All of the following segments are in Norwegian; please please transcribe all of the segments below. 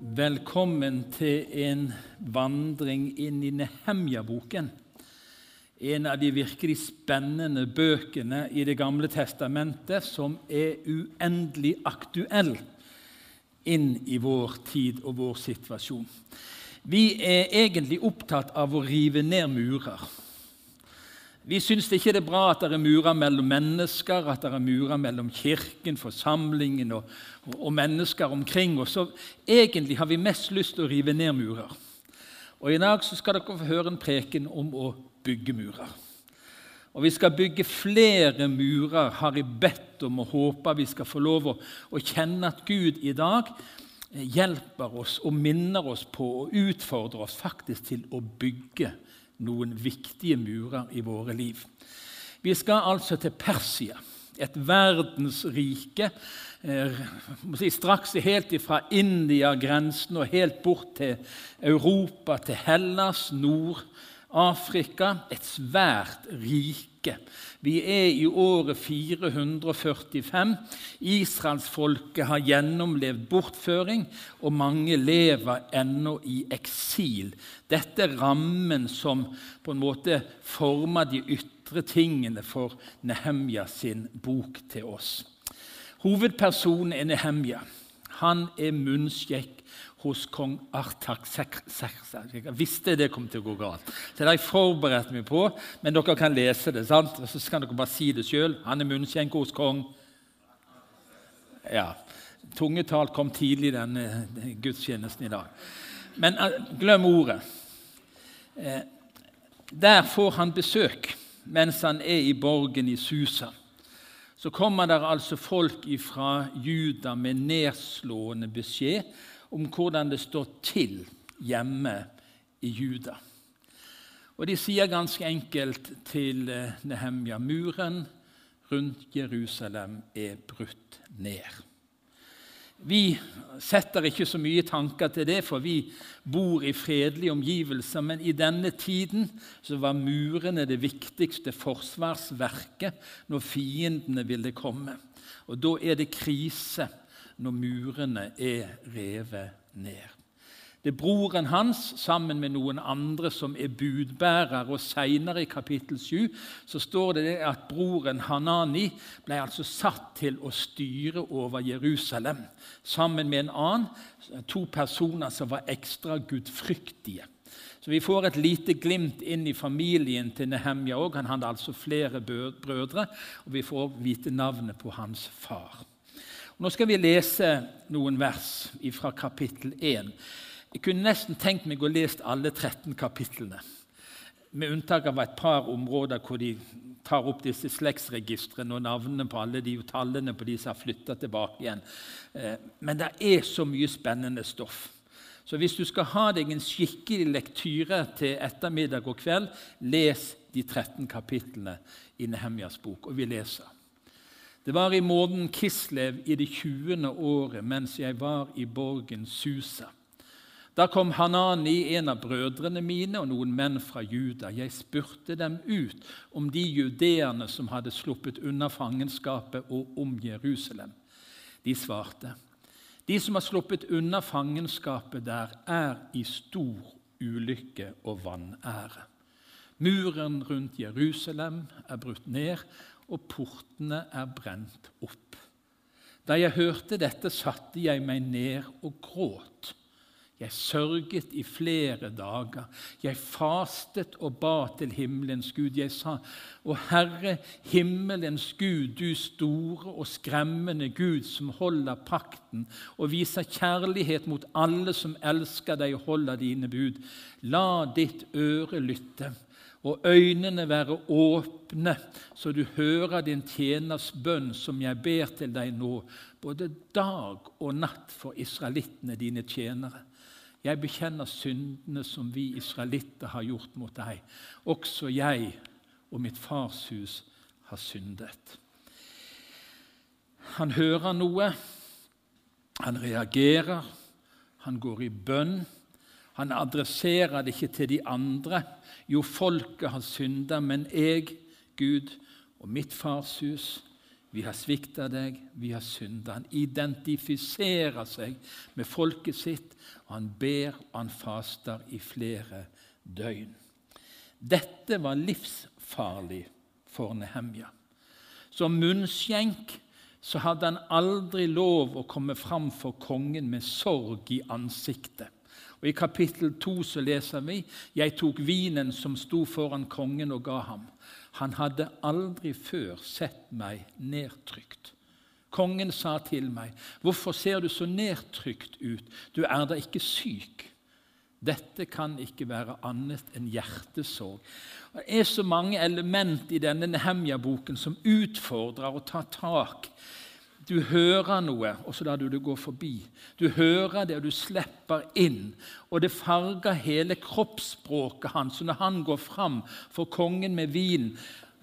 Velkommen til en vandring inn i Nehemja-boken. En av de virkelig spennende bøkene i Det gamle testamentet som er uendelig aktuell inn i vår tid og vår situasjon. Vi er egentlig opptatt av å rive ned murer. Vi syns ikke er bra at det er murer mellom mennesker, at det er murer mellom kirken, forsamlingen og, og mennesker omkring oss. Så egentlig har vi mest lyst til å rive ned murer. Og I dag så skal dere få høre en preken om å bygge murer. Og Vi skal bygge flere murer, har jeg bedt om og håper vi skal få lov å, å kjenne at Gud i dag hjelper oss og minner oss på og utfordrer oss faktisk til å bygge murer noen viktige murer i våre liv. Vi skal altså til Persia, et verdensrike eh, si, straks helt fra India-grensen og helt bort til Europa, til Hellas, Nord-Afrika. Et svært rike. Vi er i året 445. Israelsfolket har gjennomlevd bortføring, og mange lever ennå i eksil. Dette er rammen som på en måte former de ytre tingene for Nehemja sin bok til oss. Hovedpersonen er Nehemja. Han er munnskjekk hos kong Artaxerxes. Jeg visste det kom til å gå galt. Så det har jeg forberedt meg på, men dere kan lese det. sant? Og så kan dere bare si det sjøl. Er munnskjenk hos kong Ja. Tungetall kom tidlig i denne gudstjenesten i dag. Men eh, glem ordet. Eh, der får han besøk mens han er i borgen i Susa. Så kommer der altså folk fra Juda med nedslående beskjed om hvordan det står til hjemme i Juda. Og De sier ganske enkelt til eh, Nehemja muren rundt Jerusalem er brutt ned. Vi setter ikke så mye tanker til det, for vi bor i fredelige omgivelser. Men i denne tiden var murene det viktigste forsvarsverket når fiendene ville komme. Og da er det krise når murene er revet ned. Det er broren hans sammen med noen andre som er budbærer. og Senere i kapittel 7 så står det at broren Hanani ble altså satt til å styre over Jerusalem sammen med en annen, to personer som var ekstra gudfryktige. Så Vi får et lite glimt inn i familien til Nehemja òg. Han hadde altså flere brødre, og vi får vite navnet på hans far. Nå skal vi lese noen vers fra kapittel 1. Jeg kunne nesten tenkt meg å lese alle 13 kapitlene. Med unntak av et par områder hvor de tar opp disse slektsregistrene og navnene på alle de og tallene på de som har flytta tilbake igjen. Eh, men det er så mye spennende stoff. Så hvis du skal ha deg en skikkelig lektyre til ettermiddag og kveld, les de 13 kapitlene i Nehemjas bok. Og vi leser. Det var i måneden Kislev i det 20. året, mens jeg var i borgen Susa. Da kom Hanani, en av brødrene mine, og noen menn fra Juda. Jeg spurte dem ut om de judeerne som hadde sluppet unna fangenskapet, og om Jerusalem. De svarte, de som har sluppet unna fangenskapet der, er i stor ulykke og vanære. Muren rundt Jerusalem er brutt ned, og portene er brent opp. Da jeg hørte dette, satte jeg meg ned og gråt. Jeg sørget i flere dager. Jeg fastet og ba til himmelens Gud. Jeg sa, Å Herre, himmelens Gud, du store og skremmende Gud som holder pakten og viser kjærlighet mot alle som elsker deg og holder dine bud. La ditt øre lytte og øynene være åpne, så du hører din tjeners bønn, som jeg ber til deg nå, både dag og natt for israelittene, dine tjenere. Jeg bekjenner syndene som vi israelitter har gjort mot deg. Også jeg og mitt fars hus har syndet. Han hører noe, han reagerer, han går i bønn. Han adresserer det ikke til de andre. Jo, folket har synda, men jeg, Gud, og mitt fars hus, Vi har svikta deg, vi har synda. Han identifiserer seg med folket sitt, og han ber og han faster i flere døgn. Dette var livsfarlig for Nehemja. Som munnskjenk så hadde han aldri lov å komme fram for kongen med sorg i ansiktet. Og I kapittel 2 så leser vi jeg tok vinen som sto foran kongen og ga ham. Han hadde aldri før sett meg nedtrykt. Kongen sa til meg, 'Hvorfor ser du så nedtrykt ut? Du er da ikke syk?' Dette kan ikke være annet enn hjertesorg. Det er så mange element i denne Nehemja-boken som utfordrer å ta tak du hører noe, og så lar du det gå forbi. Du hører det, og du slipper inn. Og det farger hele kroppsspråket hans. Når han går fram for kongen med vin,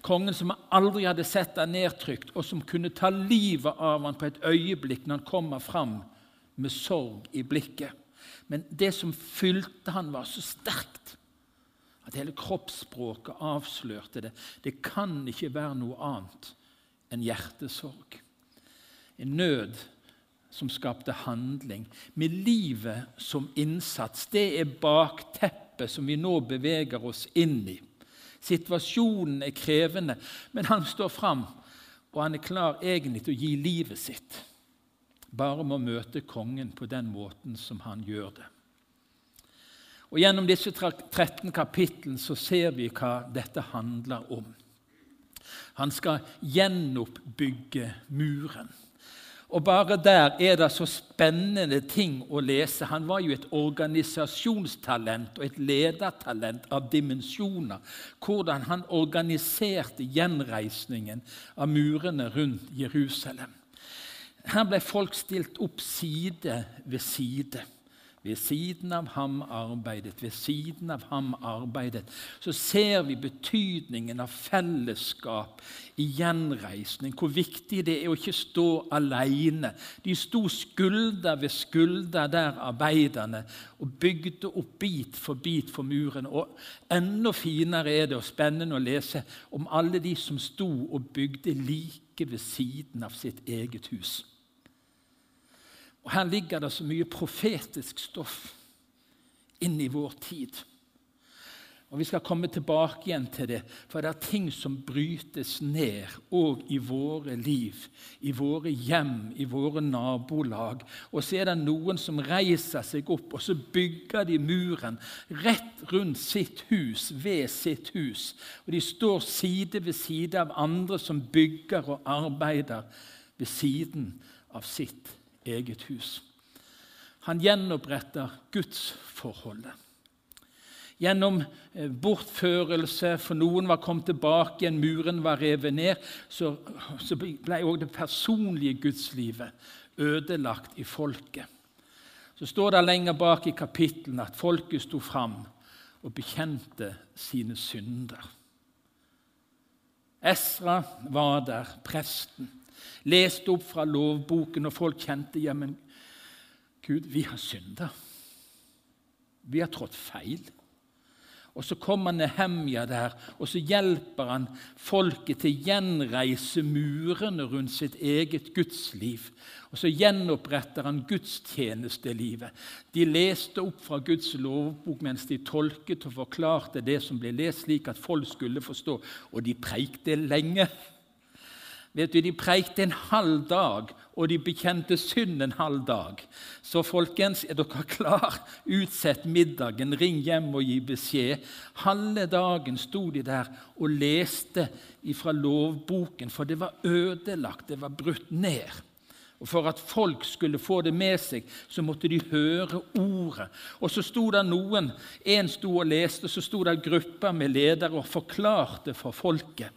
kongen som aldri hadde sett deg nedtrykt, og som kunne ta livet av han på et øyeblikk når han kommer fram med sorg i blikket. Men det som fylte han, var så sterkt at hele kroppsspråket avslørte det. Det kan ikke være noe annet enn hjertesorg en nød som skapte handling, med livet som innsats. Det er bakteppet som vi nå beveger oss inn i. Situasjonen er krevende, men han står fram, og han er klar egentlig til å gi livet sitt. Bare med å møte kongen på den måten som han gjør det. Og Gjennom disse 13 kapitlene så ser vi hva dette handler om. Han skal gjenoppbygge muren. Og bare der er det så spennende ting å lese. Han var jo et organisasjonstalent og et ledertalent av dimensjoner. Hvordan han organiserte gjenreisningen av murene rundt Jerusalem. Her ble folk stilt opp side ved side. Ved siden av ham arbeidet, ved siden av ham arbeidet. Så ser vi betydningen av fellesskap i gjenreisning. Hvor viktig det er å ikke stå alene. De sto skulder ved skulder der, arbeiderne, og bygde opp bit for bit for muren. Og enda finere er det og spennende å lese om alle de som sto og bygde like ved siden av sitt eget hus. Og Her ligger det så mye profetisk stoff inn i vår tid. Og Vi skal komme tilbake igjen til det, for det er ting som brytes ned òg i våre liv, i våre hjem, i våre nabolag. Og så er det noen som reiser seg opp, og så bygger de muren rett rundt sitt hus, ved sitt hus. Og de står side ved side av andre som bygger og arbeider ved siden av sitt hus eget hus. Han gjenoppretter gudsforholdet. Gjennom eh, bortførelse, for noen var kommet tilbake igjen, muren var revet ned, så, så ble òg det personlige gudslivet ødelagt i folket. Så står det lenger bak i kapittelen at folket sto fram og bekjente sine synder. Esra var der, presten leste opp fra lovboken, og folk kjente ja, Gud, vi har synda. Vi har trådt feil. Og Så kommer Nehemja der, og så hjelper han folket til å gjenreise murene rundt sitt eget gudsliv. Og så gjenoppretter han gudstjenestelivet. De leste opp fra Guds lovbok mens de tolket og forklarte det som ble lest, slik at folk skulle forstå. Og de preikte lenge. Vet du, De preikte en halv dag, og de bekjente synd en halv dag. Så folkens, er dere klar? Utsett middagen, ring hjem og gi beskjed. Halve dagen sto de der og leste fra lovboken, for det var ødelagt, det var brutt ned. Og For at folk skulle få det med seg, så måtte de høre ordet. Og så sto det noen, Én sto og leste, så sto det grupper med ledere og forklarte for folket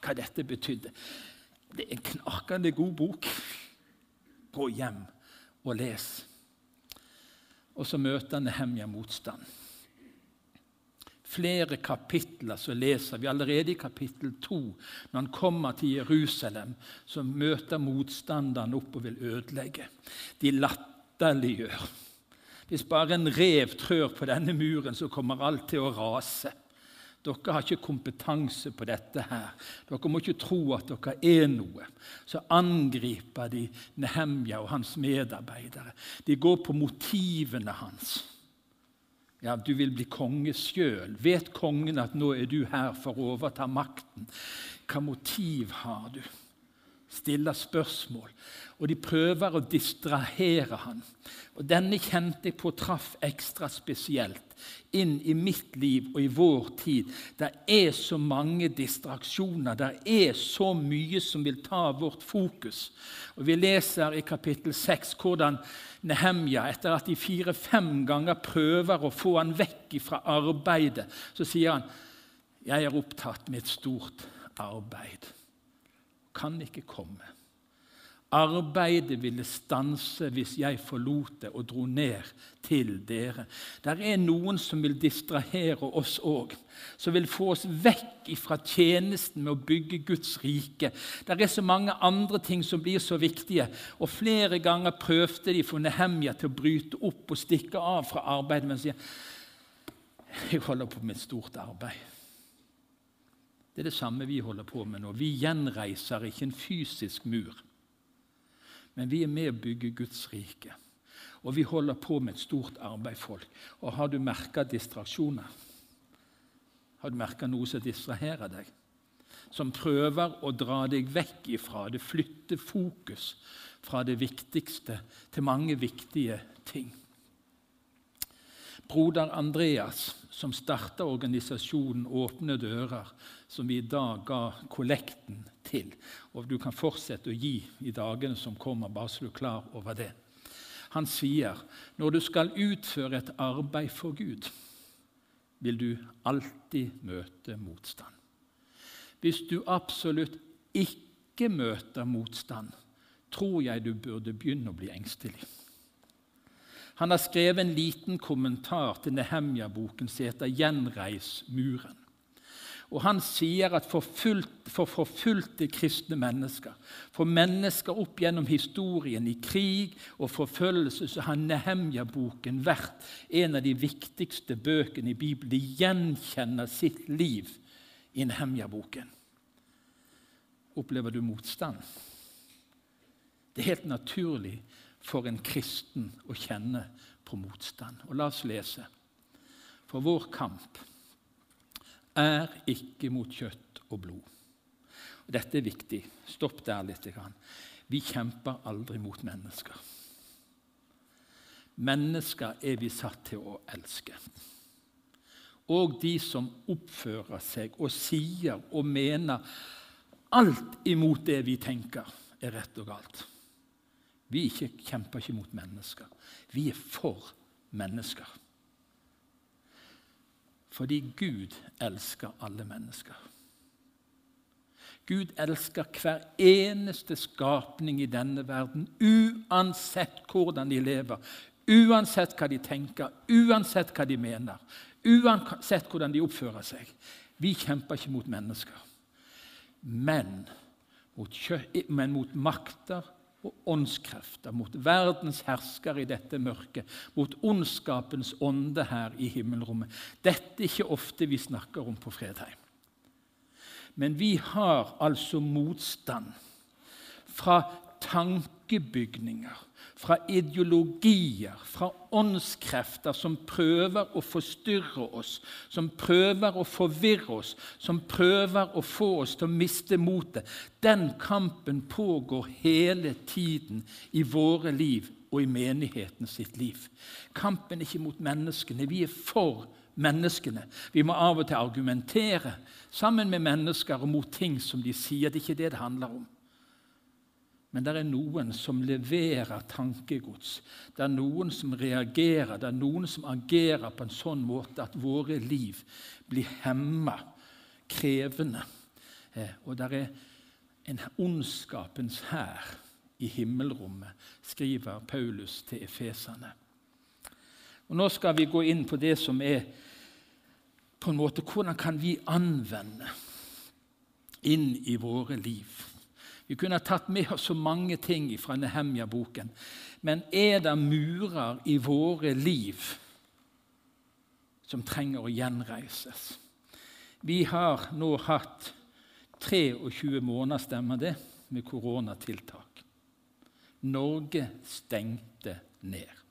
hva dette betydde. Det er en knakende god bok. Gå hjem og les. Og så møter Nehemja motstand. Flere kapitler så leser vi allerede i kapittel 2. Når han kommer til Jerusalem, så møter motstanderen opp og vil ødelegge. De latterliggjør. Hvis bare en rev trør på denne muren, så kommer alt til å rase. Dere har ikke kompetanse på dette her. Dere må ikke tro at dere er noe. Så angriper de Nehemja og hans medarbeidere. De går på motivene hans. Ja, Du vil bli konge sjøl. Vet kongen at nå er du her for å overta makten? Hva motiv har du? Stiller spørsmål. Og de prøver å distrahere han. Og Denne kjente jeg på traff ekstra spesielt inn i mitt liv og i vår tid. Det er så mange distraksjoner, det er så mye som vil ta vårt fokus. Og Vi leser i kapittel 6 hvordan Nehemja, etter at de fire-fem ganger prøver å få han vekk fra arbeidet, så sier han jeg er opptatt med et stort arbeid. Kan ikke komme. Arbeidet ville stanse hvis jeg forlot det og dro ned til dere. Der er noen som vil distrahere oss òg, som vil få oss vekk fra tjenesten med å bygge Guds rike. Der er så mange andre ting som blir så viktige. og Flere ganger prøvde de for Nehemja til å bryte opp og stikke av fra arbeidet, men sier jeg holder på med et stort arbeid. Det er det samme vi holder på med nå. Vi gjenreiser ikke en fysisk mur men vi er med å bygge Guds rike. Og vi holder på med et stort arbeid, folk. Og har du merka distraksjoner? Har du merka noe som distraherer deg? Som prøver å dra deg vekk ifra det, flytte fokus fra det viktigste til mange viktige ting. Broder Andreas, som starta organisasjonen Åpne dører, som vi i dag ga kollekten til. Og du kan fortsette å gi i dagene som kommer, bare så du er klar over det. Han sier når du skal utføre et arbeid for Gud, vil du alltid møte motstand. Hvis du absolutt ikke møter motstand, tror jeg du burde begynne å bli engstelig. Han har skrevet en liten kommentar til Nehemja-boken som heter 'Gjenreis muren'. Og Han sier at for, fullt, for forfulgte kristne mennesker, for mennesker opp gjennom historien i krig og forfølgelse, så har Nehemja-boken vært en av de viktigste bøkene i Bibelen. De gjenkjenner sitt liv i Nehemja-boken. Opplever du motstand? Det er helt naturlig for en kristen å kjenne på motstand. Og La oss lese. For vår kamp er ikke mot kjøtt og blod. Og dette er viktig. Stopp der litt. Vi kjemper aldri mot mennesker. Mennesker er vi satt til å elske. Og de som oppfører seg og sier og mener alt imot det vi tenker, er rett og galt. Vi ikke, kjemper ikke mot mennesker. Vi er for mennesker. Fordi Gud elsker alle mennesker. Gud elsker hver eneste skapning i denne verden, uansett hvordan de lever, uansett hva de tenker, uansett hva de mener, uansett hvordan de oppfører seg. Vi kjemper ikke mot mennesker, men mot, men mot makter, og åndskrefter, mot verdens hersker i dette mørket, mot ondskapens ånde her i himmelrommet. Dette er ikke ofte vi snakker om på Fredheim. Men vi har altså motstand fra tankebygninger, fra ideologier, fra åndskrefter som prøver å forstyrre oss, som prøver å forvirre oss, som prøver å få oss til å miste motet. Den kampen pågår hele tiden i våre liv og i menigheten sitt liv. Kampen er ikke mot menneskene. Vi er for menneskene. Vi må av og til argumentere sammen med mennesker og mot ting som de sier. Det er ikke det det handler om. Men det er noen som leverer tankegods. Det er noen som reagerer, det er noen som agerer på en sånn måte at våre liv blir hemma, krevende. Eh, og det er en ondskapens hær i himmelrommet, skriver Paulus til efeserne. Og Nå skal vi gå inn på det som er på en måte, Hvordan kan vi anvende inn i våre liv? Vi kunne ha tatt med oss så mange ting fra Nehemja-boken. Men er det murer i våre liv som trenger å gjenreises? Vi har nå hatt 23 måneder, stemmer det, med koronatiltak. Norge stengte ned.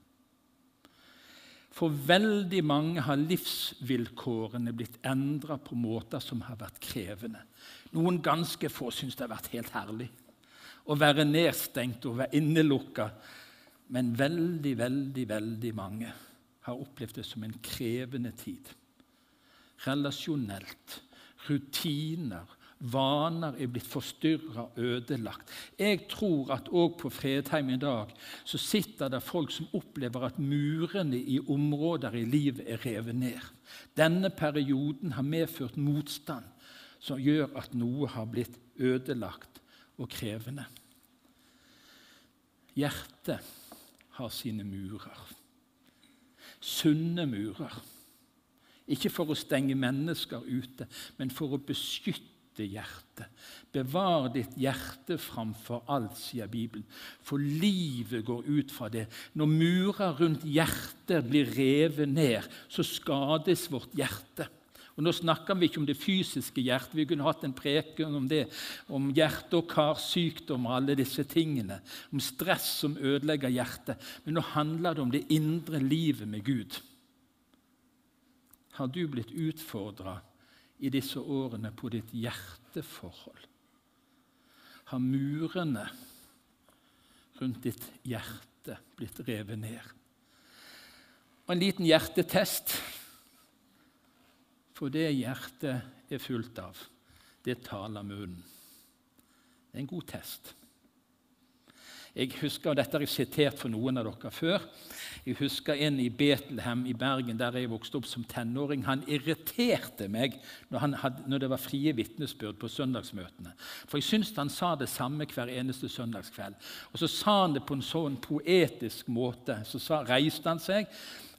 For veldig mange har livsvilkårene blitt endra på måter som har vært krevende. Noen ganske få syns det har vært helt herlig å være nedstengt og være innelukka. Men veldig, veldig, veldig mange har opplevd det som en krevende tid. Relasjonelt, rutiner, Vaner er blitt forstyrra, ødelagt. Jeg tror at òg på Fredheim i dag så sitter det folk som opplever at murene i områder i livet er revet ned. Denne perioden har medført motstand som gjør at noe har blitt ødelagt og krevende. Hjertet har sine murer. Sunne murer. Ikke for å stenge mennesker ute, men for å beskytte hjertet. Bevar ditt hjerte framfor alt, sier Bibelen, for livet går ut fra det. Når murer rundt hjertet blir revet ned, så skades vårt hjerte. Og Nå snakker vi ikke om det fysiske hjertet, vi kunne hatt en preken om det, om hjerte- og karsykdom og alle disse tingene, om stress som ødelegger hjertet. Men nå handler det om det indre livet med Gud. Har du blitt utfordra i disse årene på ditt hjerteforhold? Har murene rundt ditt hjerte blitt revet ned? Og en liten hjertetest. For det hjertet er fullt av, det taler munnen. Det er en god test. Jeg husker, og Dette har jeg sitert for noen av dere før. Jeg husker en i Betlehem i Bergen, der jeg vokste opp som tenåring. Han irriterte meg når, hadde, når det var frie vitnesbyrd på søndagsmøtene. For jeg syntes han sa det samme hver eneste søndagskveld. Og så sa han det på en sånn poetisk måte. Så sa, reiste han seg.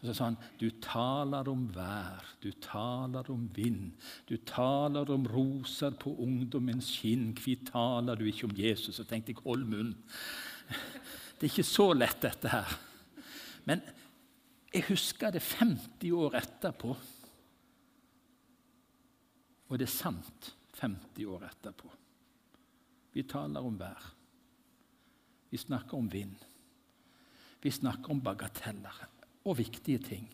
Og så sa han, 'Du taler om vær, du taler om vind, du taler om roser på ungdommens kinn. Hvorfor taler du ikke om Jesus?' Så tenkte jeg, hold munn. Det er ikke så lett, dette her. Men jeg husker det 50 år etterpå. Og det er sant 50 år etterpå. Vi taler om vær. Vi snakker om vind. Vi snakker om bagateller og viktige ting.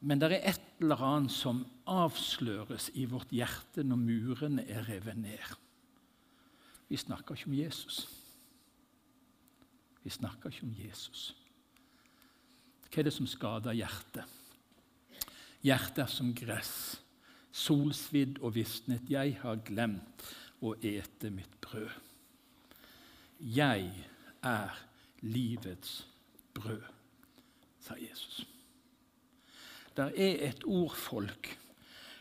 Men det er et eller annet som avsløres i vårt hjerte når murene er revet ned. Vi snakker ikke om Jesus. Vi snakker ikke om Jesus. Hva er det som skader hjertet? Hjertet er som gress, solsvidd og visnet. Jeg har glemt å ete mitt brød. Jeg er livets brød, sa Jesus. Der er et ordfolk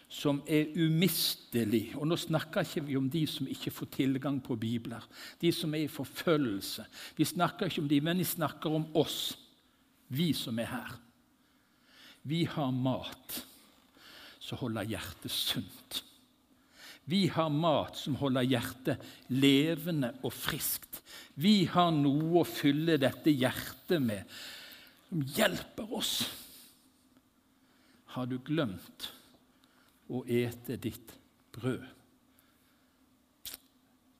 som er umistelig. Og nå snakker ikke vi om de som ikke får tilgang på bibler, de som er i forfølgelse. Vi snakker ikke om de, men vi snakker om oss, vi som er her. Vi har mat som holder hjertet sunt. Vi har mat som holder hjertet levende og friskt. Vi har noe å fylle dette hjertet med, som hjelper oss. Har du glemt og ete ditt brød.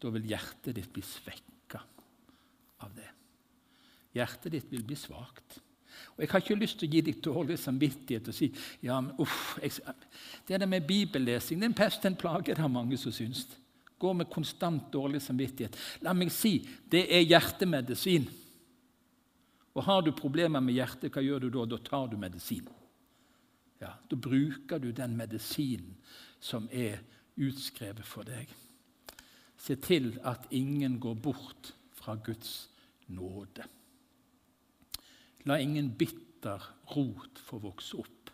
Da vil hjertet ditt bli svekka av det. Hjertet ditt vil bli svakt. Og Jeg har ikke lyst til å gi deg dårlig samvittighet og si ja, men uff, jeg, Det der med bibellesing det er en pest, en plage, det har mange som syns. Går med konstant dårlig samvittighet. La meg si det er hjertemedisin. Og Har du problemer med hjertet, hva gjør du da? Da tar du medisin da bruker du den medisinen som er utskrevet for deg. Se til at ingen går bort fra Guds nåde. La ingen bitter rot få vokse opp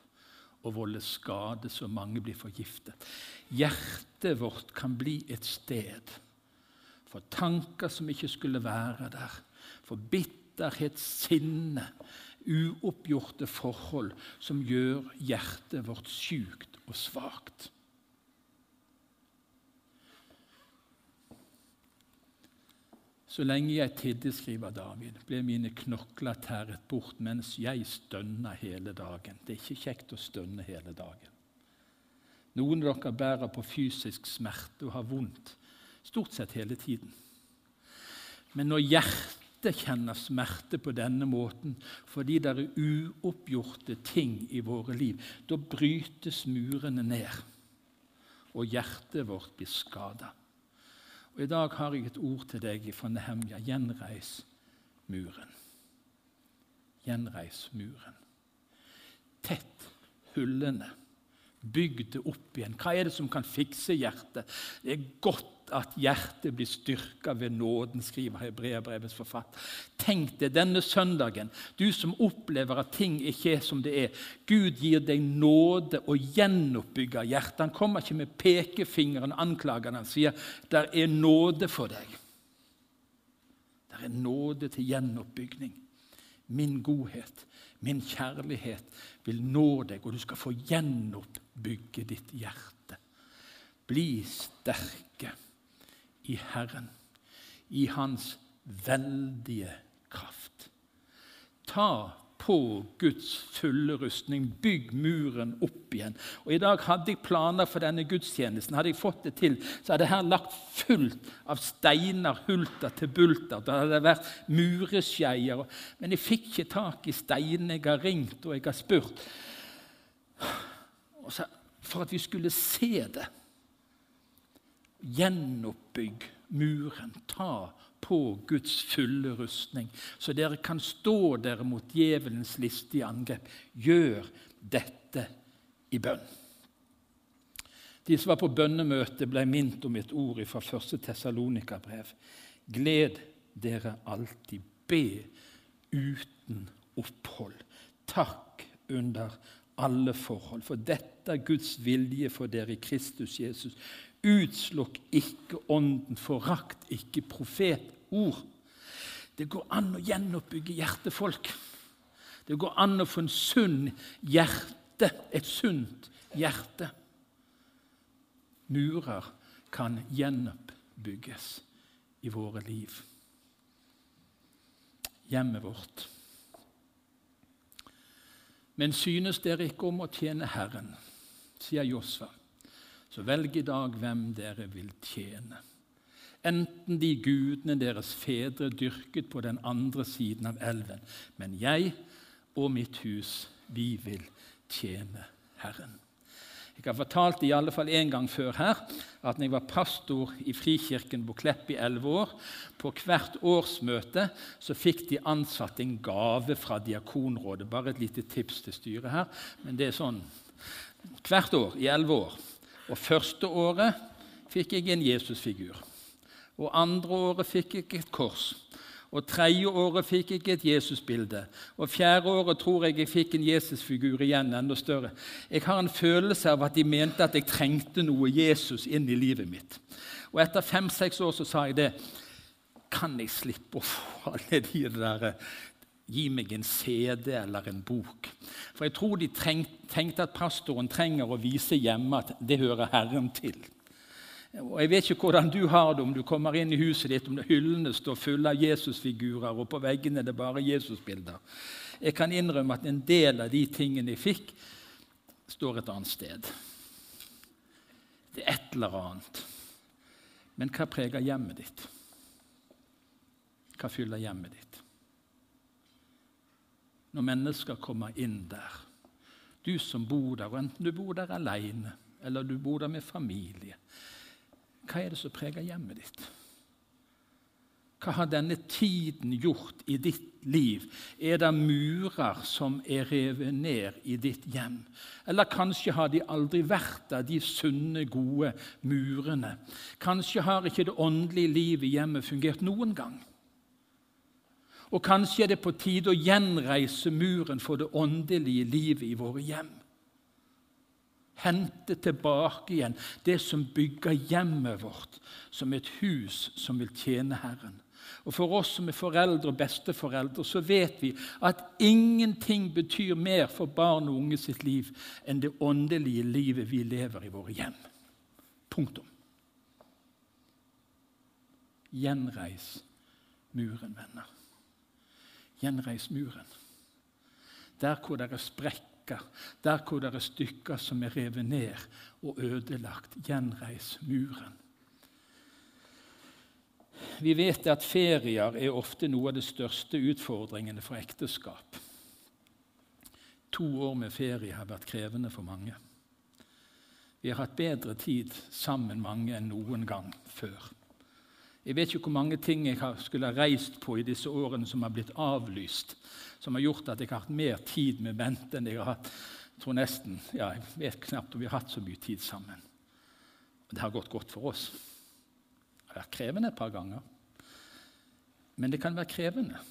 og volde skade så mange blir forgiftet. Hjertet vårt kan bli et sted for tanker som ikke skulle være der, for bitterhet, sinne, uoppgjorte forhold som gjør hjertet vårt sjukt og svakt. Så lenge jeg tidde, skriver David, ble mine knokler tæret bort mens jeg stønna hele dagen. Det er ikke kjekt å stønne hele dagen. Noen av dere bærer på fysisk smerte og har vondt stort sett hele tiden. Men når hjertet kjenner smerte på denne måten fordi det er uoppgjorte ting i våre liv, da brytes murene ned, og hjertet vårt blir skada. Og I dag har jeg et ord til deg fra Nehemja. Gjenreis muren. Gjenreis muren. Tett hullene. Bygg det opp igjen. Hva er det som kan fikse hjertet? Det er godt at hjertet blir styrka ved nåden, skriver Hebreabrevets forfatter. Tenk deg denne søndagen, du som opplever at ting ikke er som det er. Gud gir deg nåde og gjenoppbygger hjertet. Han kommer ikke med pekefingeren og anklagene. Han sier der er nåde for deg. Der er nåde til gjenoppbygning. Min godhet, min kjærlighet vil nå deg, og du skal få gjenoppbygge ditt hjerte. Bli sterke i Herren, i Hans veldige kraft. Ta på Guds fulle rustning. Bygg muren opp igjen. Og I dag hadde jeg planer for denne gudstjenesten. Hadde jeg fått det til, så hadde her lagt fullt av steiner, hulter til bulter. Det hadde vært mureskeier. Men jeg fikk ikke tak i steinene. Jeg har ringt og jeg har spurt. Så, for at vi skulle se det. Gjenoppbygg muren. Ta på Guds fulle rustning, så dere kan stå dere mot djevelens listige angrep. Gjør dette i bønn. De som var på bønnemøte, ble minnet om et ord fra 1. Tessalonika-brev. Gled dere alltid. Be uten opphold. Takk under alle forhold. For dette er Guds vilje for dere i Kristus Jesus. Utslukk ikke ånden, forakt ikke profetord. Det går an å gjenoppbygge hjertefolk. Det går an å få en sunn hjerte, et sunt hjerte. Murer kan gjenoppbygges i våre liv. Hjemmet vårt. Men synes dere ikke om å tjene Herren, sier Josva så velg i dag hvem dere vil tjene. Enten de gudene deres fedre dyrket på den andre siden av elven. Men jeg og mitt hus, vi vil tjene Herren. Jeg har fortalt i alle fall en gang før her at når jeg var pastor i Frikirken på Klepp i elleve år, på hvert årsmøte så fikk de ansatte en gave fra Diakonrådet. Bare et lite tips til styret her. Men det er sånn hvert år i elleve år. Og Første året fikk jeg en Jesusfigur. Og Andre året fikk jeg et kors. Og Tredje året fikk jeg et Jesusbilde. Og Fjerde året tror jeg jeg fikk en Jesusfigur igjen, enda større. Jeg har en følelse av at de mente at jeg trengte noe Jesus inn i livet mitt. Og Etter fem-seks år så sa jeg det. Kan jeg slippe å få alle de der Gi meg en CD eller en bok. For jeg tror de tenkte at pastoren trenger å vise hjemme at det hører Herren til. Og Jeg vet ikke hvordan du har det om du kommer inn i huset ditt, om hyllene står fulle av Jesusfigurer, og på veggene er det bare Jesusbilder. Jeg kan innrømme at en del av de tingene jeg fikk, står et annet sted. Det er et eller annet. Men hva preger hjemmet ditt? Hva fyller hjemmet ditt? Når mennesker kommer inn der. Du som bor der, og enten du bor der alene eller du bor der med familie. Hva er det som preger hjemmet ditt? Hva har denne tiden gjort i ditt liv? Er det murer som er revet ned i ditt hjem? Eller kanskje har de aldri vært der, de sunne, gode murene? Kanskje har ikke det åndelige livet i hjemmet fungert noen gang? Og kanskje er det på tide å gjenreise muren for det åndelige livet i våre hjem. Hente tilbake igjen det som bygger hjemmet vårt som et hus som vil tjene Herren. Og For oss som er foreldre og besteforeldre, så vet vi at ingenting betyr mer for barn og unge sitt liv enn det åndelige livet vi lever i våre hjem. Punktum. Gjenreis muren, venner. Gjenreis muren. Der hvor det er sprekker der hvor det er stykker som er revet ned og ødelagt. Gjenreis muren. Vi vet at ferier er ofte noe av de største utfordringene for ekteskap. To år med ferie har vært krevende for mange. Vi har hatt bedre tid sammen mange enn noen gang før. Jeg vet ikke hvor mange ting jeg skulle ha reist på i disse årene som har blitt avlyst, som har gjort at jeg har hatt mer tid med Bente enn jeg har hatt jeg tror nesten, ja, jeg vet knapt om vi har hatt så mye tid sammen. Det har gått godt for oss. Det har vært krevende et par ganger. Men det kan være krevende.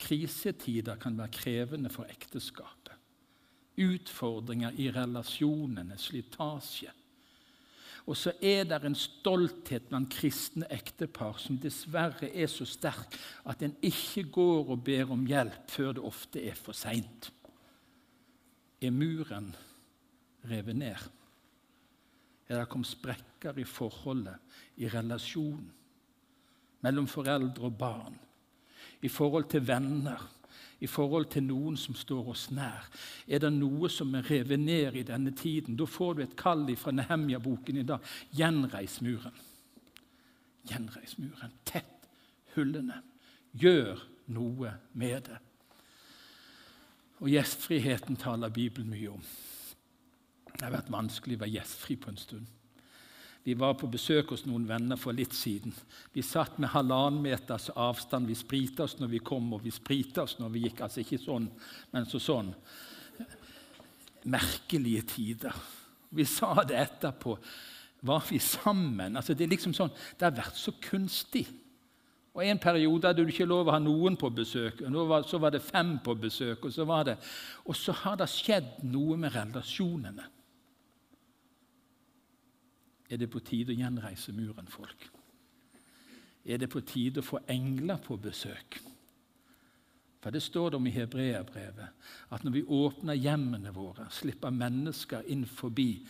Krisetider kan være krevende for ekteskapet. Utfordringer i relasjonene, slitasje. Og så er det en stolthet blant kristne ektepar som dessverre er så sterk at en ikke går og ber om hjelp før det ofte er for seint. Er muren revet ned? Er det kommet sprekker i forholdet, i relasjonen, mellom foreldre og barn, i forhold til venner? I forhold til noen som står oss nær? Er det noe som er revet ned i denne tiden? Da får du et kall fra Nehemja-boken i dag. Gjenreis muren. Gjenreis muren. Tett hullene. Gjør noe med det. Og gjestfriheten taler Bibelen mye om. Det har vært vanskelig å være gjestfri på en stund. Vi var på besøk hos noen venner for litt siden. Vi satt med halvannen meters avstand. Vi sprita oss når vi kom, og vi sprita oss når vi gikk. Altså ikke sånn, men så sånn. Merkelige tider. Vi sa det etterpå. Var vi sammen? Altså, det er liksom sånn, det har vært så kunstig. Og En periode hadde du ikke lov å ha noen på besøk. og Så var det fem på besøk. Og så, var det, og så har det skjedd noe med relasjonene. Er det på tide å gjenreise muren, folk? Er det på tide å få engler på besøk? For Det står det om i hebreerbrevet at når vi åpner hjemmene våre, slipper mennesker inn forbi,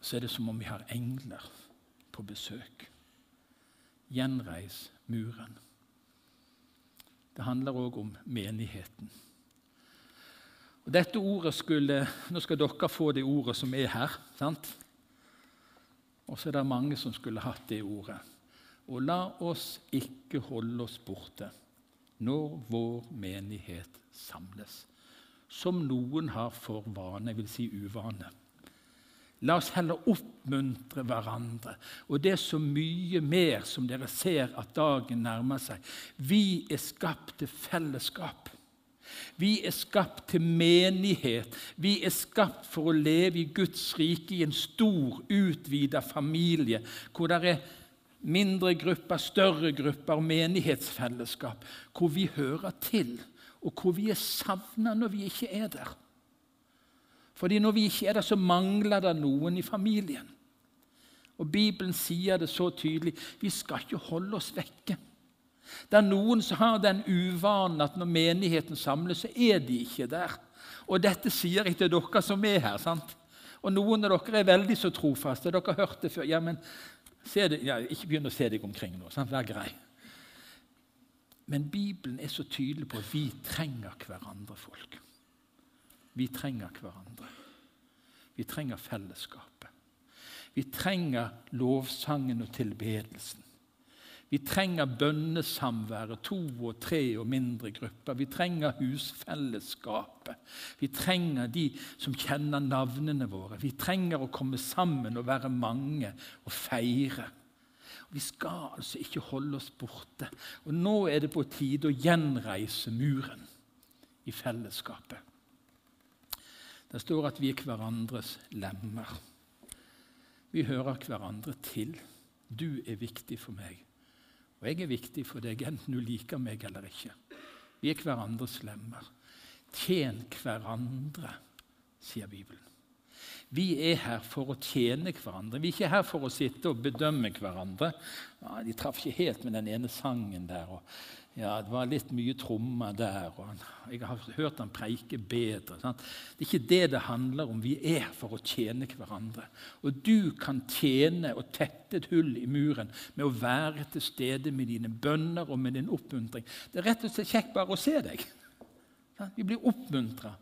så er det som om vi har engler på besøk. Gjenreis muren. Det handler òg om menigheten. Og dette ordet skulle, Nå skal dere få det ordet som er her. sant? Og så er det mange som skulle hatt det ordet. Og la oss ikke holde oss borte når vår menighet samles, som noen har for vane, vil si uvane. La oss heller oppmuntre hverandre. Og det er så mye mer som dere ser at dagen nærmer seg. Vi er skapt til fellesskap. Vi er skapt til menighet. Vi er skapt for å leve i Guds rike i en stor, utvida familie, hvor det er mindre grupper, større grupper, menighetsfellesskap, hvor vi hører til, og hvor vi er savna når vi ikke er der. Fordi når vi ikke er der, så mangler det noen i familien. Og Bibelen sier det så tydelig vi skal ikke holde oss vekke. Det er noen som har den uvanen at når menigheten samles, så er de ikke der. Og dette sier jeg til dere som er her. sant? Og noen av dere er veldig så trofaste. Dere har hørt det før. Ja, men det, ja, Ikke begynn å se deg omkring nå. sant? Vær grei. Men Bibelen er så tydelig på at vi trenger hverandre, folk. Vi trenger hverandre. Vi trenger fellesskapet. Vi trenger lovsangen og tilbedelsen. Vi trenger bønnesamværet, to og tre og mindre grupper. Vi trenger husfellesskapet. Vi trenger de som kjenner navnene våre. Vi trenger å komme sammen og være mange og feire. Vi skal altså ikke holde oss borte. Og Nå er det på tide å gjenreise muren i fellesskapet. Det står at vi er hverandres lemmer. Vi hører hverandre til. Du er viktig for meg. Og jeg er viktig for deg, enten du liker meg eller ikke. Vi er hverandres lemmer. Tjen hverandre, sier Bibelen. Vi er her for å tjene hverandre. Vi er ikke her for å sitte og bedømme hverandre. Ja, de traff ikke helt med den ene sangen der. og ja, Det var litt mye trommer der, og jeg har hørt han preike bedre. Sant? Det er ikke det det handler om. Vi er for å tjene hverandre. Og du kan tjene og tette et hull i muren med å være til stede med dine bønner og med din oppmuntring. Det er rett og slett kjekt bare å se deg. Vi blir oppmuntra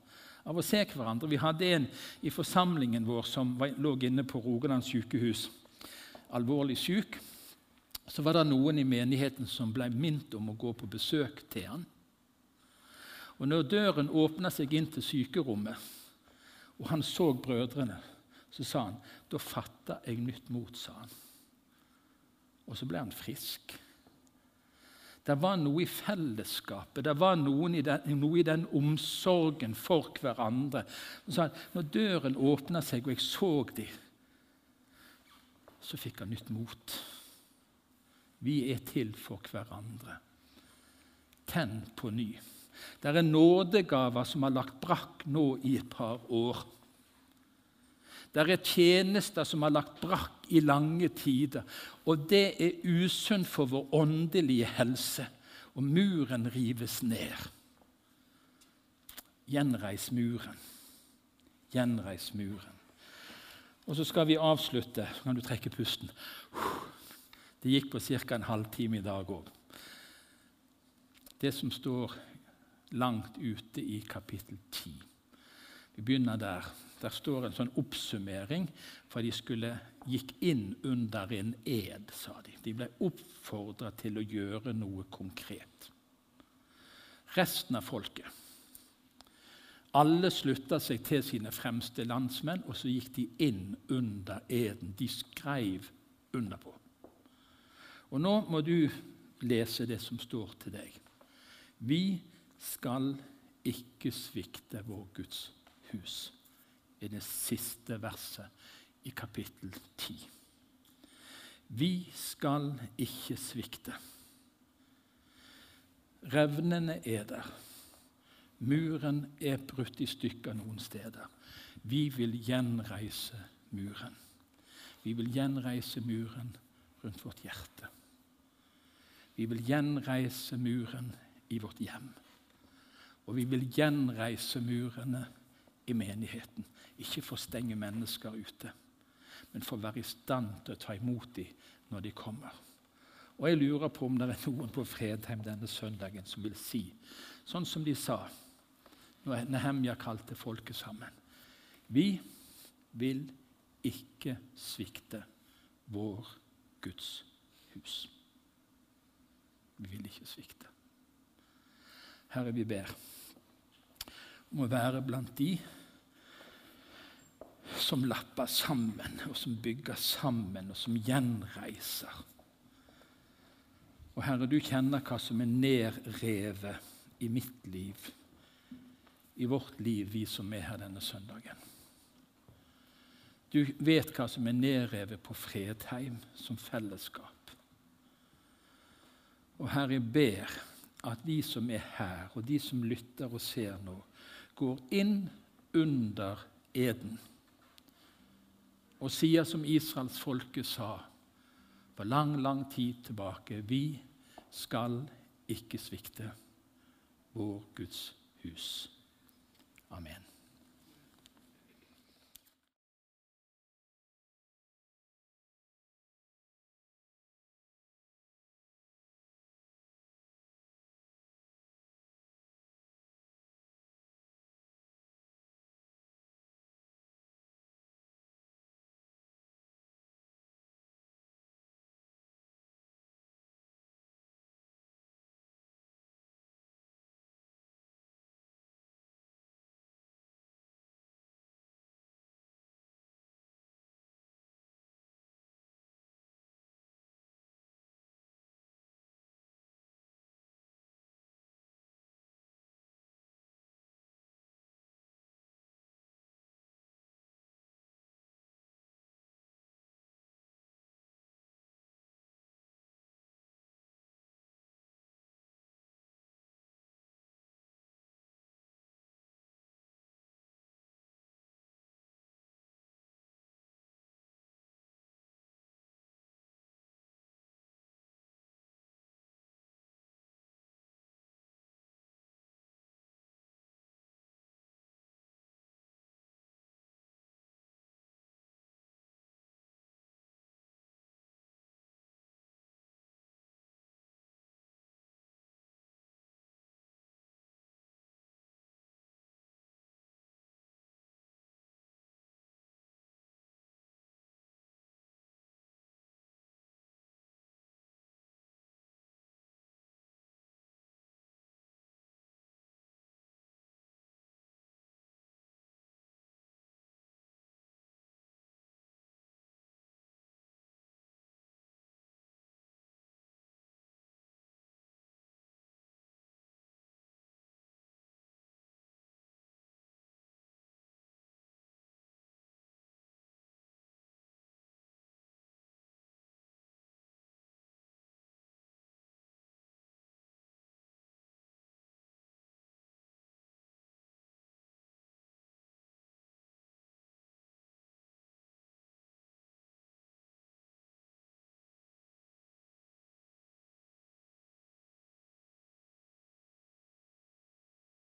av å se hverandre. Vi hadde en i forsamlingen vår som lå inne på Rogaland sykehus, alvorlig syk. Så var det noen i menigheten som ble minnet om å gå på besøk til han. Og når døren åpna seg inn til sykerommet, og han så brødrene, så sa han da fatta jeg nytt mot. sa han. Og så ble han frisk. Det var noe i fellesskapet, det var i den, noe i den omsorgen for hverandre. Så når døren åpna seg, og jeg så dem, så fikk han nytt mot. Vi er til for hverandre. Tenn på ny. Det er nådegaver som har lagt brakk nå i et par år. Det er tjenester som har lagt brakk i lange tider. Og det er usunt for vår åndelige helse. Og muren rives ned. Gjenreis muren. Gjenreis muren. Og så skal vi avslutte. Så kan du trekke pusten. Det gikk på ca. en halvtime i dag òg. Det som står langt ute i kapittel 10. Vi begynner der. Der står en sånn oppsummering, for de skulle, gikk inn under en ed, sa de. De ble oppfordra til å gjøre noe konkret. Resten av folket Alle slutta seg til sine fremste landsmenn, og så gikk de inn under eden. De skrev under på. Og nå må du lese det som står til deg. Vi skal ikke svikte vår Guds hus i det siste verset i kapittel 10. Vi skal ikke svikte. Revnene er der. Muren er brutt i stykker noen steder. Vi vil gjenreise muren. Vi vil gjenreise muren rundt vårt hjerte. Vi vil gjenreise muren i vårt hjem. Og vi vil gjenreise murene i menigheten. Ikke for å stenge mennesker ute, men for å være i stand til å ta imot dem når de kommer. Og Jeg lurer på om det er noen på Fredheim denne søndagen som vil si, sånn som de sa når Nehemja kalte folket sammen Vi vil ikke svikte vår Guds hus. Vi vil ikke svikte. Herre, vi ber om å være blant de som lapper sammen, og som bygger sammen, og som gjenreiser. Og Herre, du kjenner hva som er nedrevet i mitt liv, i vårt liv, vi som er her denne søndagen. Du vet hva som er nedrevet på Fredheim som fellesskap. Og Herre, jeg ber at de som er her, og de som lytter og ser nå, går inn under eden og sier som israelsfolket sa for lang, lang tid tilbake Vi skal ikke svikte vår Guds hus. Amen.